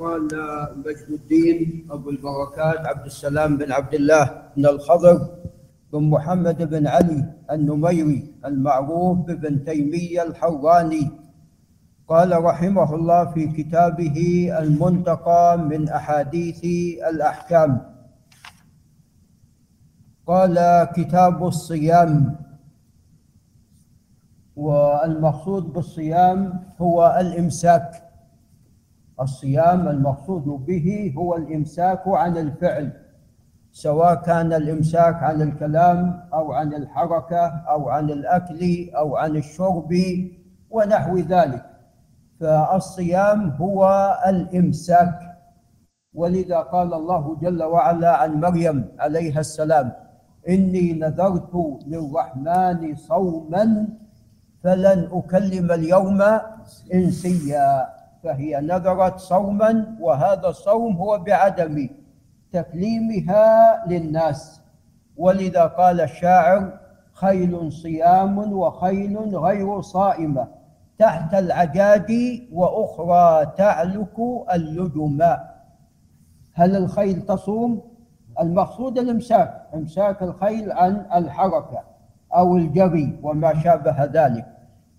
قال مجد الدين أبو البركات عبد السلام بن عبد الله بن الخضر بن محمد بن علي النميري المعروف بابن تيمية الحراني قال رحمه الله في كتابه المنتقى من أحاديث الأحكام. قال كتاب الصيام والمقصود بالصيام هو الإمساك. الصيام المقصود به هو الإمساك عن الفعل سواء كان الإمساك عن الكلام أو عن الحركة أو عن الأكل أو عن الشرب ونحو ذلك. فالصيام هو الإمساك. ولذا قال الله جل وعلا عن مريم عليها السلام إني نذرت للرحمن صوما فلن أكلم اليوم إنسيا. فهي نذرت صوما وهذا الصوم هو بعدم تكليمها للناس. ولذا قال الشاعر خيل صيام وخيل غير صائمة تحت العجاج وأخرى تعلك اللجماء هل الخيل تصوم؟ المقصود الإمساك إمساك الخيل عن الحركة أو الجري وما شابه ذلك.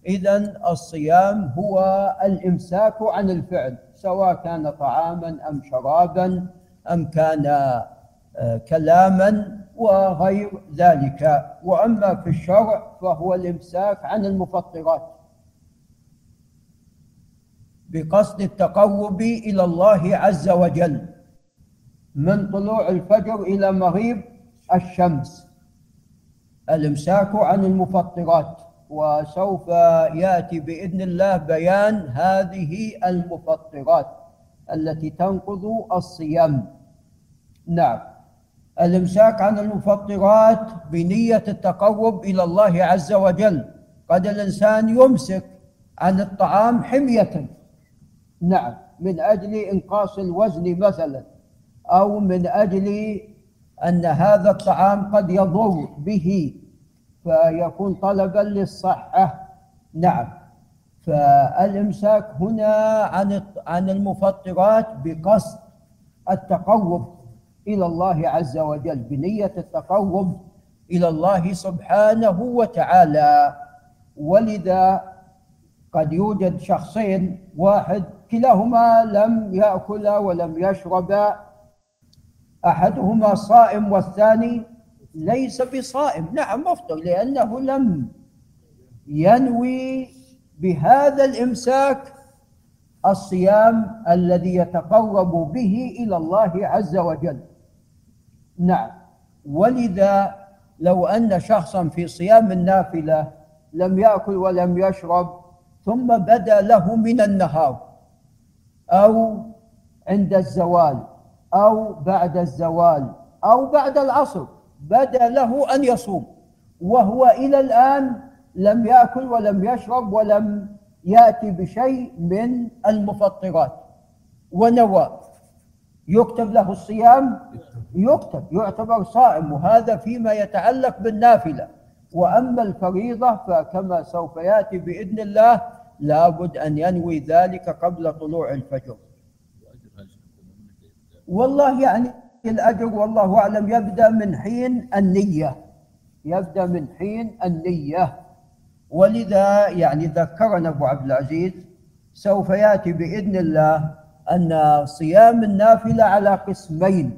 إذا الصيام هو الإمساك عن الفعل سواء كان طعاما أم شرابا أم كان آه، كلاما وغير ذلك. وأما في الشرع فهو الإمساك عن المفطرات بقصد التقرب إلى الله عز وجل من طلوع الفجر إلى مغيب الشمس. الإمساك عن المفطرات. وسوف يأتي بإذن الله بيان هذه المفطرات التي تنقض الصيام. نعم. الإمساك عن المفطرات بنية التقرب إلى الله عز وجل. قد الإنسان يمسك عن الطعام حمية. نعم. من أجل إنقاص الوزن مثلا أو من أجل أن هذا الطعام قد يضر به. فيكون طلبا للصحة. نعم. فالإمساك هنا عن عن المفطرات بقصد التقرب إلى الله عز وجل بنية التقرب إلى الله سبحانه وتعالى. ولذا قد يوجد شخصين واحد كلاهما لم يأكل ولم يشرب أحدهما صائم والثاني ليس بصائم. نعم مفطر لأنه لم ينوي بهذا الإمساك الصيام الذي يتقرب به إلى الله عز وجل. نعم ولذا لو أن شخصا في صيام النافلة لم يأكل ولم يشرب ثم بدا له من النهار أو عند الزوال أو بعد الزوال أو بعد العصر بدا له أن يصوم وهو إلى الآن لم يأكل ولم يشرب ولم يأتي بشيء من المفطرات. ونوى يكتب له الصيام يكتب يعتبر صائم وهذا فيما يتعلق بالنافلة. وأما الفريضة فكما سوف يأتي بإذن الله لابد أن ينوي ذلك قبل طلوع الفجر. والله يعني الأجر والله أعلم يبدأ من حين النية. يبدأ من حين النية. ولذا يعني ذكرنا أبو عبد العزيز سوف يأتي بإذن الله أن صيام النافلة على قسمين.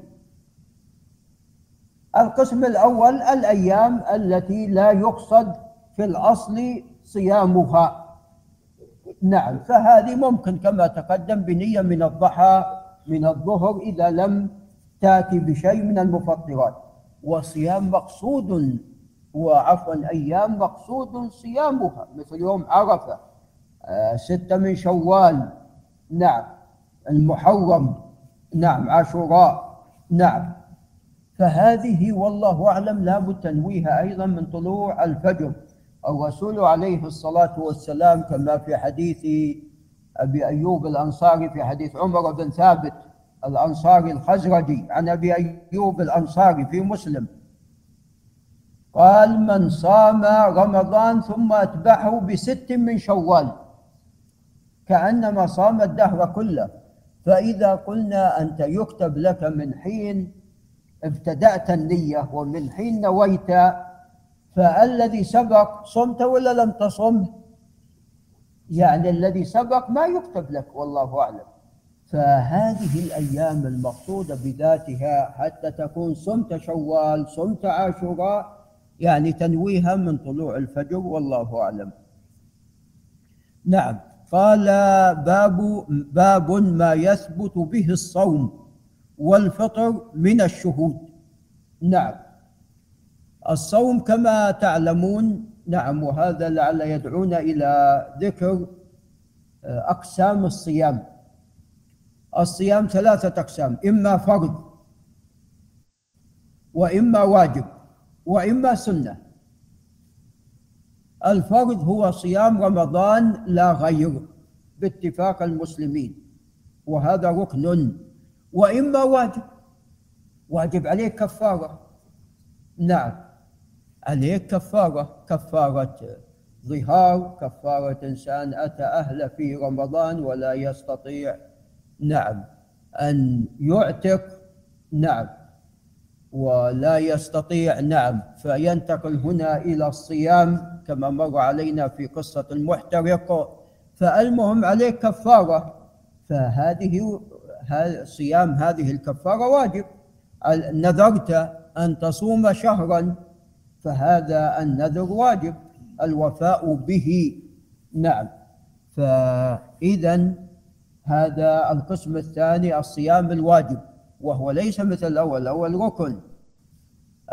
القسم الأول الأيام التي لا يقصد في الأصل صيامها. نعم فهذه ممكن كما تقدم بنية من الضحى من الظهر إذا لم تأتي بشيء من المفطرات. وصيام مقصود وعفوا أيام مقصود صيامها. مثل يوم عرفة آه، ستة من شوال نعم. المحرم نعم. عاشوراء نعم. فهذه والله أعلم لابد تنويها أيضا من طلوع الفجر. الرسول عليه الصلاة والسلام كما في حديث أبي أيوب الأنصاري في حديث عمر بن ثابت الأنصاري الخزرجي عن أبي أيوب الأنصاري في مسلم. قال من صام رمضان ثم أتبعه بست من شوال. كأنما صام الدهر كله. فإذا قلنا أنت يكتب لك من حين ابتدأت النية ومن حين نويت فالذي سبق صمت ولا لم تصم؟ يعني الذي سبق ما يكتب لك والله أعلم. فهذه الأيام المقصودة بذاتها حتى تكون صمت شوال صمت عاشوراء يعني تنويها من طلوع الفجر والله أعلم. نعم. قال باب باب ما يثبت به الصوم والفطر من الشهود. نعم. الصوم كما تعلمون نعم وهذا لعل يدعونا إلى ذكر آه، أقسام الصيام. الصيام ثلاثة أقسام إما فرض وإما واجب وإما سنة. الفرض هو صيام رمضان لا غير باتفاق المسلمين وهذا ركن. وإما واجب واجب عليك كفارة. نعم عليك كفارة كفارة ظهار كفارة إنسان أتى أهله في رمضان ولا يستطيع نعم. أن يعتق نعم. ولا يستطيع نعم. فينتقل هنا إلى الصيام كما مر علينا في قصة المحترق فالمهم عليك كفارة. فهذه صيام هذه الكفارة واجب. نذرت أن تصوم شهرا. فهذا النذر واجب. الوفاء به نعم. فإذا هذا القسم الثاني الصيام الواجب وهو ليس مثل الأول الأول ركن.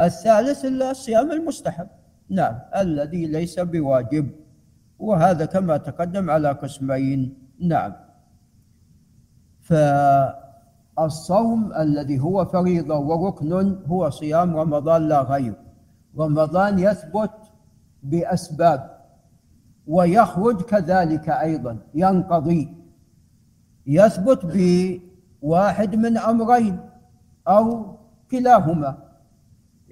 الثالث الصيام المستحب. نعم الذي ليس بواجب وهذا كما تقدم على قسمين. نعم. فالصوم الذي هو فريضة وركن هو صيام رمضان لا غير. رمضان يثبت بأسباب ويخرج كذلك أيضا ينقضي. يثبت بواحد من أمرين أو كلاهما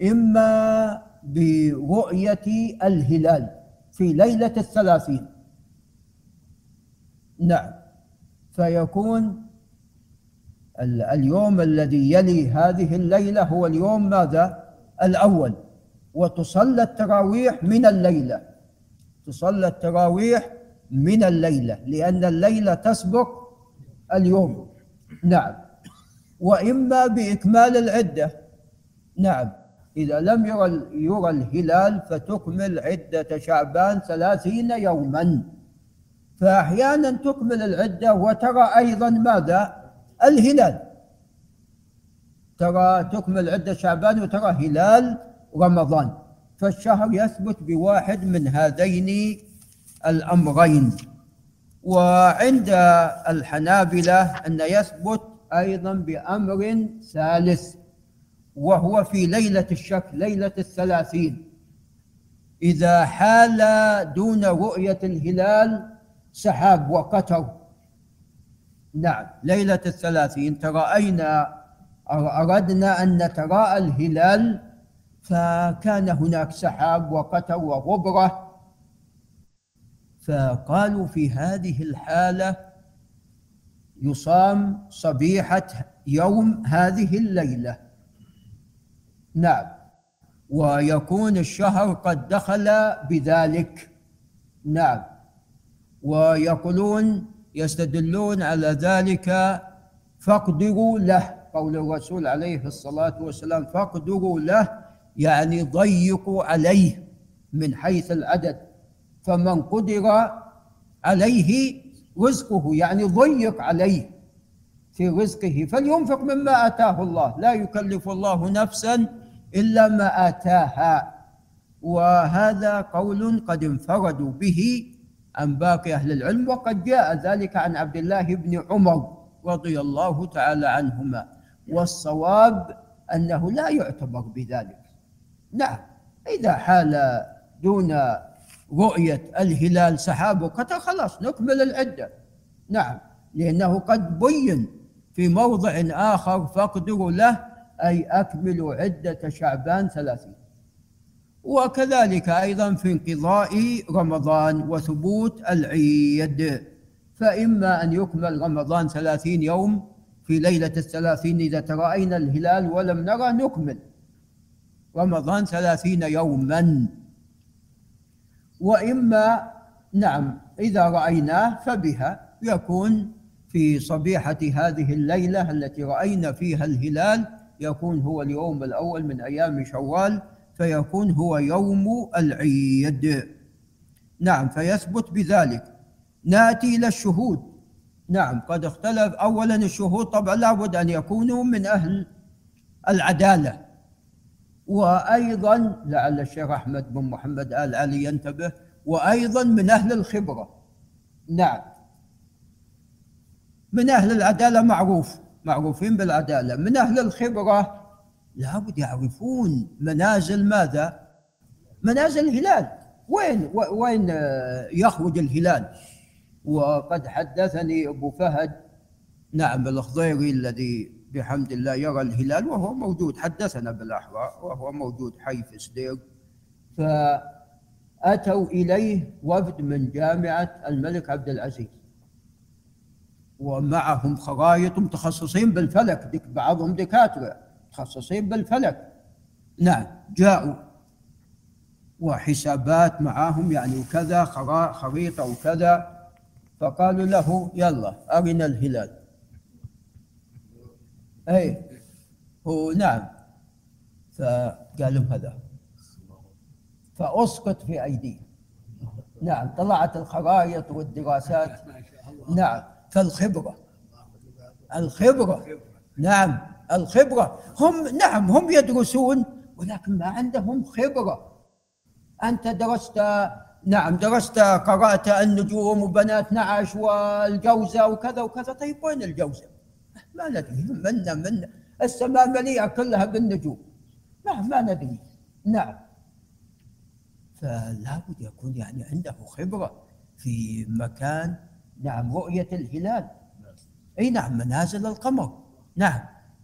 إما برؤية الهلال في ليلة الثلاثين. نعم. فيكون اليوم الذي يلي هذه الليلة هو اليوم ماذا؟ الأول. وتصلى التراويح من الليلة. تصلى التراويح من الليلة لأن الليلة تسبق اليوم. نعم. وإما بإكمال العدة. نعم. إذا لم يرى يرى الهلال فتكمل عدة شعبان ثلاثين يوما. فأحيانا تكمل العدة وترى أيضا ماذا؟ الهلال. ترى تكمل عدة شعبان وترى هلال رمضان. فالشهر يثبت بواحد من هذين الأمرين. وعند الحنابلة أن يثبت أيضا بأمر ثالث وهو في ليلة الشك ليلة الثلاثين. إذا حال دون رؤية الهلال سحاب وقتر نعم ليلة الثلاثين. ترأينا أردنا أن نتراءى الهلال فكان هناك سحاب وقتر وغبرة فقالوا في هذه الحالة يصام صبيحة يوم هذه الليلة. نعم. ويكون الشهر قد دخل بذلك. نعم. ويقولون يستدلون على ذلك فاقدروا له. قول الرسول عليه الصلاة والسلام فاقدروا له يعني ضيقوا عليه من حيث العدد. فمن قدر عليه رزقه يعني ضيق عليه في رزقه فلينفق مما آتاه الله. لا يكلف الله نفسا إلا ما آتاها. وهذا قول قد انفردوا به عن باقي أهل العلم وقد جاء ذلك عن عبد الله بن عمر رضي الله تعالى عنهما. والصواب أنه لا يعتبر بذلك. نعم إذا حال دون رؤية الهلال سحاب وقطر خلاص نكمل العدة. نعم لأنه قد بين في موضع آخر فاقدروا له أي أكملوا عدة شعبان ثلاثين. وكذلك أيضا في انقضاء رمضان وثبوت العيد. فإما أن يكمل رمضان ثلاثين يوم في ليلة الثلاثين إذا ترأينا الهلال ولم نرى نكمل رمضان ثلاثين يوما. وإما نعم إذا رأيناه فبها يكون في صبيحة هذه الليلة التي رأينا فيها الهلال يكون هو اليوم الأول من أيام شوال فيكون هو يوم العيد. نعم فيثبت بذلك. نأتي إلى الشهود. نعم قد اختلف أولا الشهود طبعا لابد أن يكونوا من أهل العدالة. وأيضا لعل الشيخ أحمد بن محمد آل علي ينتبه وأيضا من أهل الخبرة. نعم. من أهل العدالة معروف معروفين بالعدالة. من أهل الخبرة لابد يعرفون منازل ماذا؟ منازل الهلال. وين وين يخرج الهلال؟ وقد حدثني أبو فهد نعم الخضيري الذي بحمد الله يرى الهلال وهو موجود. حدثنا بالأحرار وهو موجود حي في سدير فأتوا إليه وفد من جامعة الملك عبد العزيز. ومعهم خرائط متخصصين بالفلك. دك بعضهم دكاترة متخصصين بالفلك. نعم جاءوا. وحسابات معهم يعني وكذا خريطة وكذا. فقالوا له يلا أرنا الهلال. أي هو نعم. فقال لهم هذا. فأسقط في أيديهم نعم. طلعت الخرائط والدراسات. نعم. فالخبرة. الخبرة. نعم. الخبرة. هم نعم هم يدرسون ولكن ما عندهم خبرة. أنت درست نعم درست قرأت النجوم وبنات نعش والجوزة وكذا وكذا. طيب وين الجوزة؟ ما ندري منا منا السماء مليئة كلها بالنجوم. ما ما ندري. نعم. فلا بد يكون يعني عنده خبرة في مكان نعم رؤية الهلال. أي نعم منازل القمر. نعم.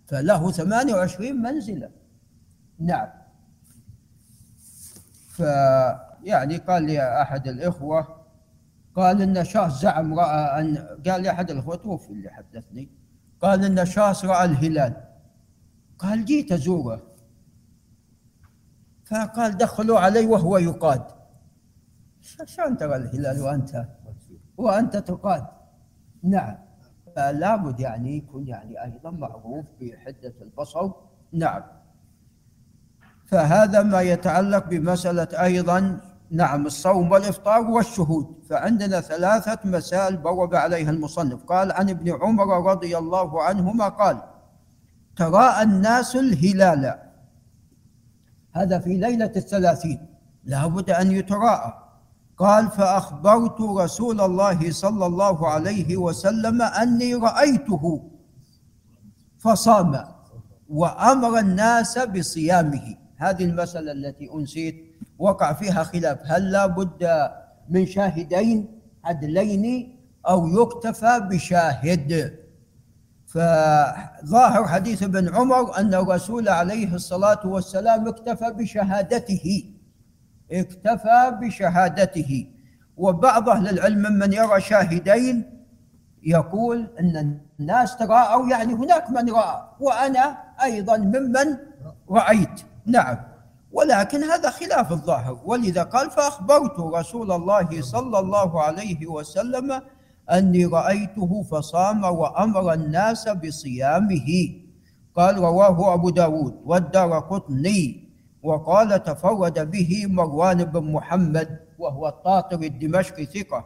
فله 28 منزلة. نعم. فيعني قال لي أحد الإخوة قال إن شخص زعم رأى أن قال لي أحد الإخوة توفي اللي حدثني. قال شخص رأى الهلال. قال جيت أزوره. فقال دخلوا علي وهو يقاد. شلون ترى الهلال وأنت؟ وأنت تقاد. نعم. فلا بد يعني يكون يعني أيضا معروف بحدة البصر. نعم. فهذا ما يتعلق بمسألة أيضا نعم الصوم والإفطار والشهود. فعندنا ثلاثة مسائل بوب عليها المصنف. قال عن ابن عمر رضي الله عنهما قال تراءى الناس الهلال. هذا في ليلة الثلاثين. لابد أن يتراءى. قال فأخبرت رسول الله صلى الله عليه وسلم أني رأيته فصام وأمر الناس بصيامه. هذه المسألة التي أنسيت. وقع فيها خلاف. هل لا بد من شاهدين عدلين أو يكتفى بشاهد؟ فظاهر حديث ابن عمر أن الرسول عليه الصلاة والسلام اكتفى بشهادته. اكتفى بشهادته. وبعض أهل العلم ممن يرى شاهدين يقول أن الناس تراءوا يعني هناك من رأى وأنا أيضا ممن رأيت. نعم. ولكن هذا خلاف الظاهر. ولذا قال فأخبرت رسول الله صلى الله عليه وسلم أني رأيته فصام وأمر الناس بصيامه. قال رواه أبو داود والدار قطني. وقال تفرد به مروان بن محمد وهو الطاطر الدمشقي ثقة.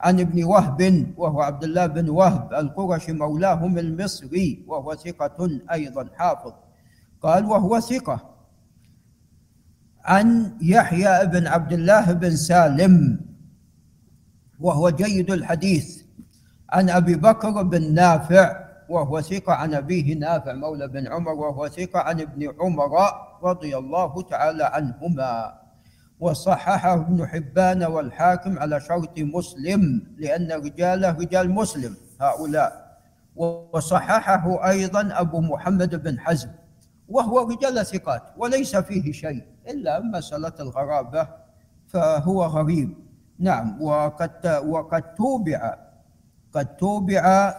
عن ابن وهب وهو عبد الله بن وهب القرشي مولاهم المصري وهو ثقة أيضا حافظ. قال وهو ثقة. عن يحيى بن عبد الله بن سالم وهو جيد الحديث. عن أبي بكر بن نافع وهو ثقة عن أبيه نافع مولى بن عمر وهو ثقة عن ابن عمر رضي الله تعالى عنهما. وصححه ابن حبان والحاكم على شرط مسلم لأن رجاله رجال مسلم هؤلاء. وصححه أيضا أبو محمد بن حزم وهو رجال ثقات وليس فيه شيء. إلا مسألة الغرابة فهو غريب. نعم وقد وقد توبع قد توبع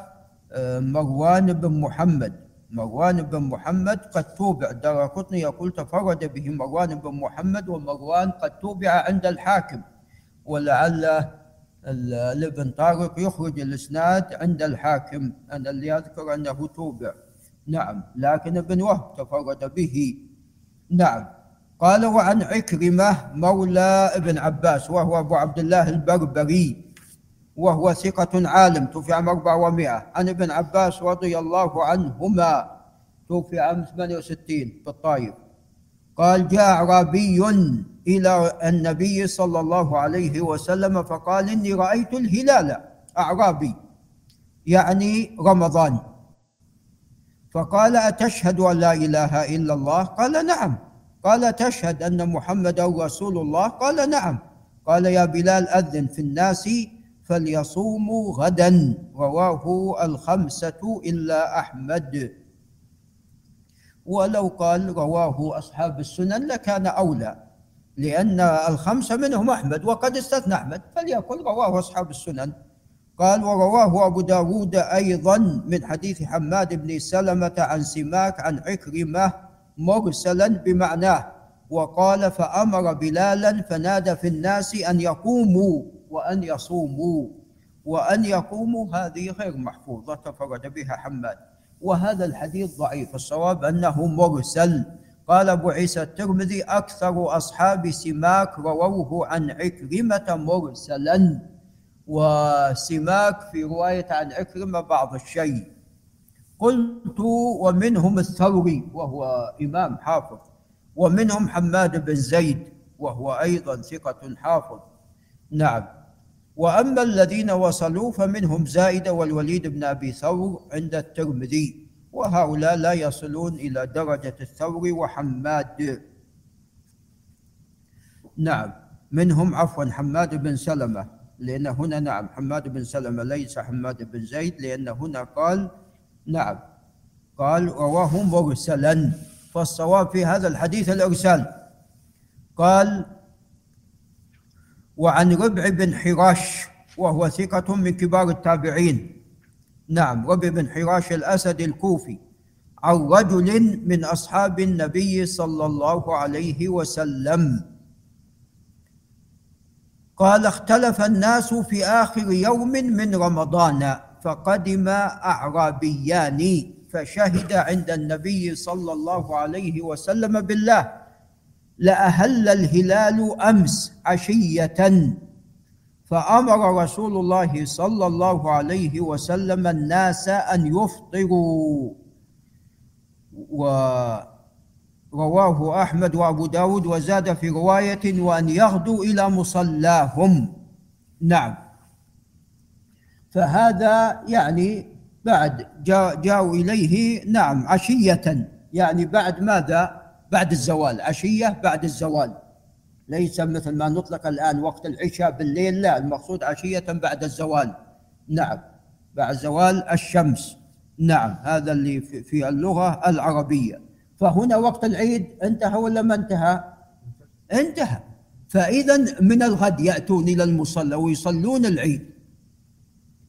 آه، مروان بن محمد. مروان بن محمد قد توبع. دار قطني يقول تفرد به مروان بن محمد ومروان قد توبع عند الحاكم. ولعل الابن طارق يخرج الإسناد عند الحاكم. أنا اللي أذكر أنه توبع. نعم لكن ابن وهب تفرد به. نعم. قال وعن عكرمة مولى ابن عباس وهو أبو عبد الله البربري وهو ثقة عالم توفي عام 400 عن ابن عباس رضي الله عنهما توفي عام 68 بالطائف قال جاء أعرابي إلى النبي صلى الله عليه وسلم فقال إني رأيت الهلال أعرابي يعني رمضان. فقال أتشهد أن لا إله إلا الله؟ قال نعم. قال تشهد أن محمدا رسول الله؟ قال نعم. قال يا بلال أذن في الناس فليصوموا غدا رواه الخمسة إلا أحمد. ولو قال رواه أصحاب السنن لكان أولى لأن الخمسة منهم أحمد وقد استثنى أحمد فليقل رواه أصحاب السنن. قال ورواه أبو داود أيضا من حديث حماد بن سلمة عن سماك عن عكرمة مرسلا بمعناه وقال فأمر بلالا فنادى في الناس أن يقوموا وأن يصوموا وأن يقوموا. هذه غير محفوظة تفرد بها حماد. وهذا الحديث ضعيف الصواب أنه مرسل. قال أبو عيسى الترمذي أكثر أصحاب سماك رووه عن عكرمة مرسلا وسماك في رواية عن عكرمة بعض الشيء. قلت ومنهم الثوري وهو إمام حافظ ومنهم حماد بن زيد وهو أيضا ثقة حافظ. نعم. وأما الذين وصلوا فمنهم زائدة والوليد بن أبي ثور عند الترمذي وهؤلاء لا يصلون إلى درجة الثور وحماد. نعم. منهم عفوا حماد بن سلمة لأن هنا نعم حماد بن سلمة ليس حماد بن زيد لأن هنا قال نعم. قال رواه مرسلا فالصواب في هذا الحديث الإرسال. قال وعن ربع بن حراش وهو ثقة من كبار التابعين. نعم ربع بن حراش الأسد الكوفي عن رجل من أصحاب النبي صلى الله عليه وسلم. قال اختلف الناس في آخر يوم من رمضان. فقدم أعرابيان فشهد عند النبي صلى الله عليه وسلم بالله لأهل الهلال أمس عشية. فأمر رسول الله صلى الله عليه وسلم الناس أن يفطروا. ورواه أحمد وأبو داود وزاد في رواية وأن يغدوا إلى مصلاهم. نعم. فهذا يعني بعد جاء جاءوا إليه نعم عشية. يعني بعد ماذا؟ بعد الزوال عشية بعد الزوال. ليس مثل ما نطلق الآن وقت العشاء بالليل لا المقصود عشية بعد الزوال. نعم بعد زوال الشمس. نعم هذا اللي في اللغة العربية. فهنا وقت العيد انتهى ولا ما انتهى؟ انتهى. فإذا من الغد يأتون إلى المصلى ويصلون العيد.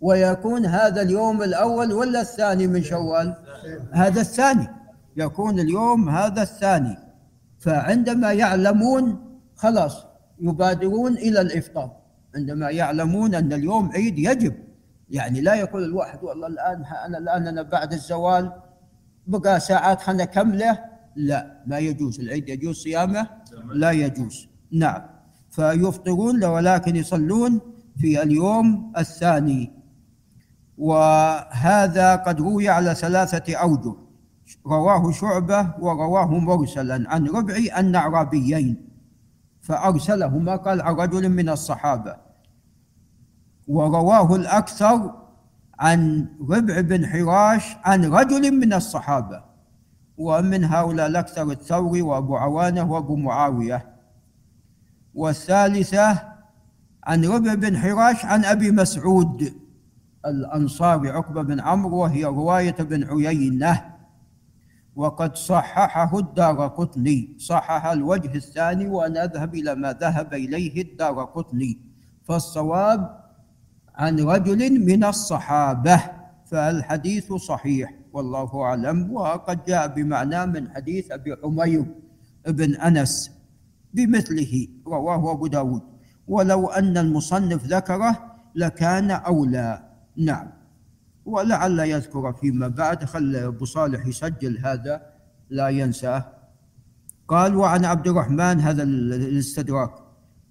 ويكون هذا اليوم الأول ولا الثاني من شوال؟ هذا الثاني. يكون اليوم هذا الثاني. فعندما يعلمون خلاص يبادرون إلى الإفطار. عندما يعلمون أن اليوم عيد يجب. يعني لا يقول الواحد والله الآن أنا الآن أنا بعد الزوال بقى ساعات خلنا كمله لا ما يجوز. العيد يجوز صيامه لا يجوز. نعم. فيفطرون ولكن يصلون في اليوم الثاني. وهذا قد روي على ثلاثة أوجه. رواه شعبة ورواه مرسلا عن ربعي أن أعرابيين فأرسلهما قال عن رجل من الصحابة. ورواه الأكثر عن ربع بن حراش عن رجل من الصحابة. ومن هؤلاء الأكثر الثوري وأبو عوانة وأبو معاوية. والثالثة عن ربع بن حراش عن أبي مسعود. الأنصاري عقبة بن عمرو وهي رواية بن عيينة. وقد صححه الدار قطني. صحح الوجه الثاني وأنا أذهب إلى ما ذهب إليه الدار قطني. فالصواب عن رجل من الصحابة فالحديث صحيح والله أعلم. وقد جاء بمعنى من حديث أبي عمير بن أنس بمثله رواه أبو داود. ولو أن المصنف ذكره لكان أولى. نعم. ولعل يذكر فيما بعد خل أبو صالح يسجل هذا لا ينساه. قال وعن عبد الرحمن هذا الاستدراك.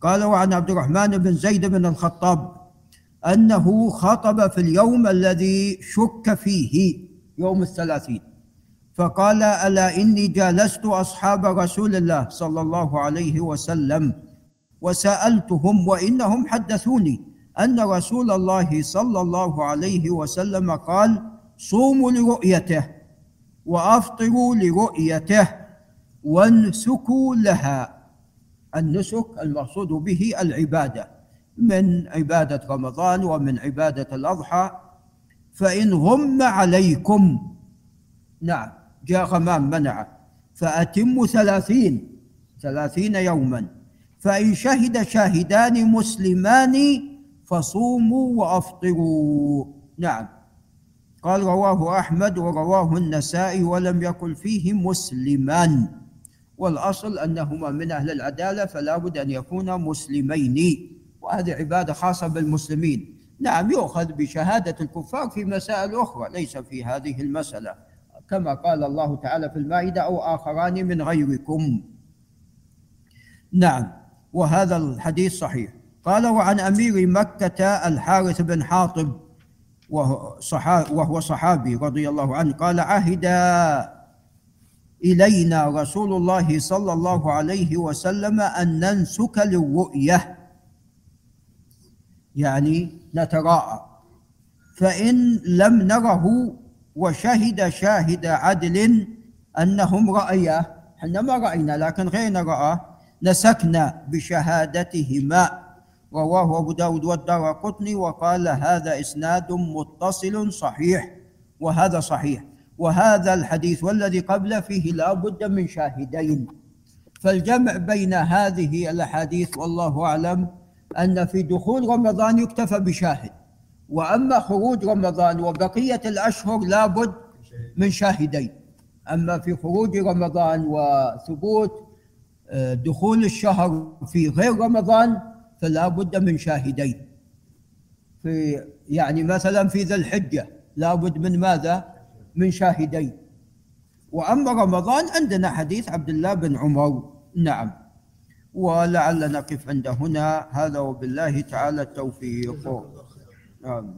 قال وعن عبد الرحمن بن زيد بن الخطاب أنه خطب في اليوم الذي شك فيه يوم الثلاثين. فقال ألا إني جالست أصحاب رسول الله صلى الله عليه وسلم وسألتهم وإنهم حدثوني. أن رسول الله صلى الله عليه وسلم قال صوموا لرؤيته وأفطروا لرؤيته وانسكوا لها. النسك المقصود به العبادة. من عبادة رمضان ومن عبادة الأضحى. فإن غم عليكم نعم جاء غمام منع. فأتموا ثلاثين ثلاثين يوما. فإن شهد شاهدان مسلمان فصوموا وأفطروا. نعم. قال رواه أحمد ورواه النسائي ولم يقل فيه مسلمان. والأصل أنهما من أهل العدالة فلا بد أن يكونا مسلمين. وهذه عبادة خاصة بالمسلمين. نعم يؤخذ بشهادة الكفار في مسائل أخرى ليس في هذه المسألة. كما قال الله تعالى في المائدة أو آخران من غيركم. نعم. وهذا الحديث صحيح. قال وعن أمير مكة الحارث بن حاطب وهو, صحابي رضي الله عنه قال عهد إلينا رسول الله صلى الله عليه وسلم أن ننسك للرؤية. يعني نتراءى. فإن لم نره وشهد شاهد عدل أنهم رأياه إحنا ما رأينا لكن غيرنا رأى نسكنا بشهادتهما. رواه أبو داود والدار قطني وقال هذا إسناد متصل صحيح وهذا صحيح. وهذا الحديث والذي قبله فيه لا بد من شاهدين. فالجمع بين هذه الأحاديث والله أعلم أن في دخول رمضان يكتفى بشاهد. وأما خروج رمضان وبقية الأشهر لابد من شاهدين. أما في خروج رمضان وثبوت آه، دخول الشهر في غير رمضان فلا بد من شاهدين. في يعني مثلا في ذي الحجة لا بد من ماذا؟ من شاهدين. وأما رمضان عندنا حديث عبد الله بن عمر. نعم. ولعل نقف عند هنا. هذا وبالله تعالى التوفيق. آمين.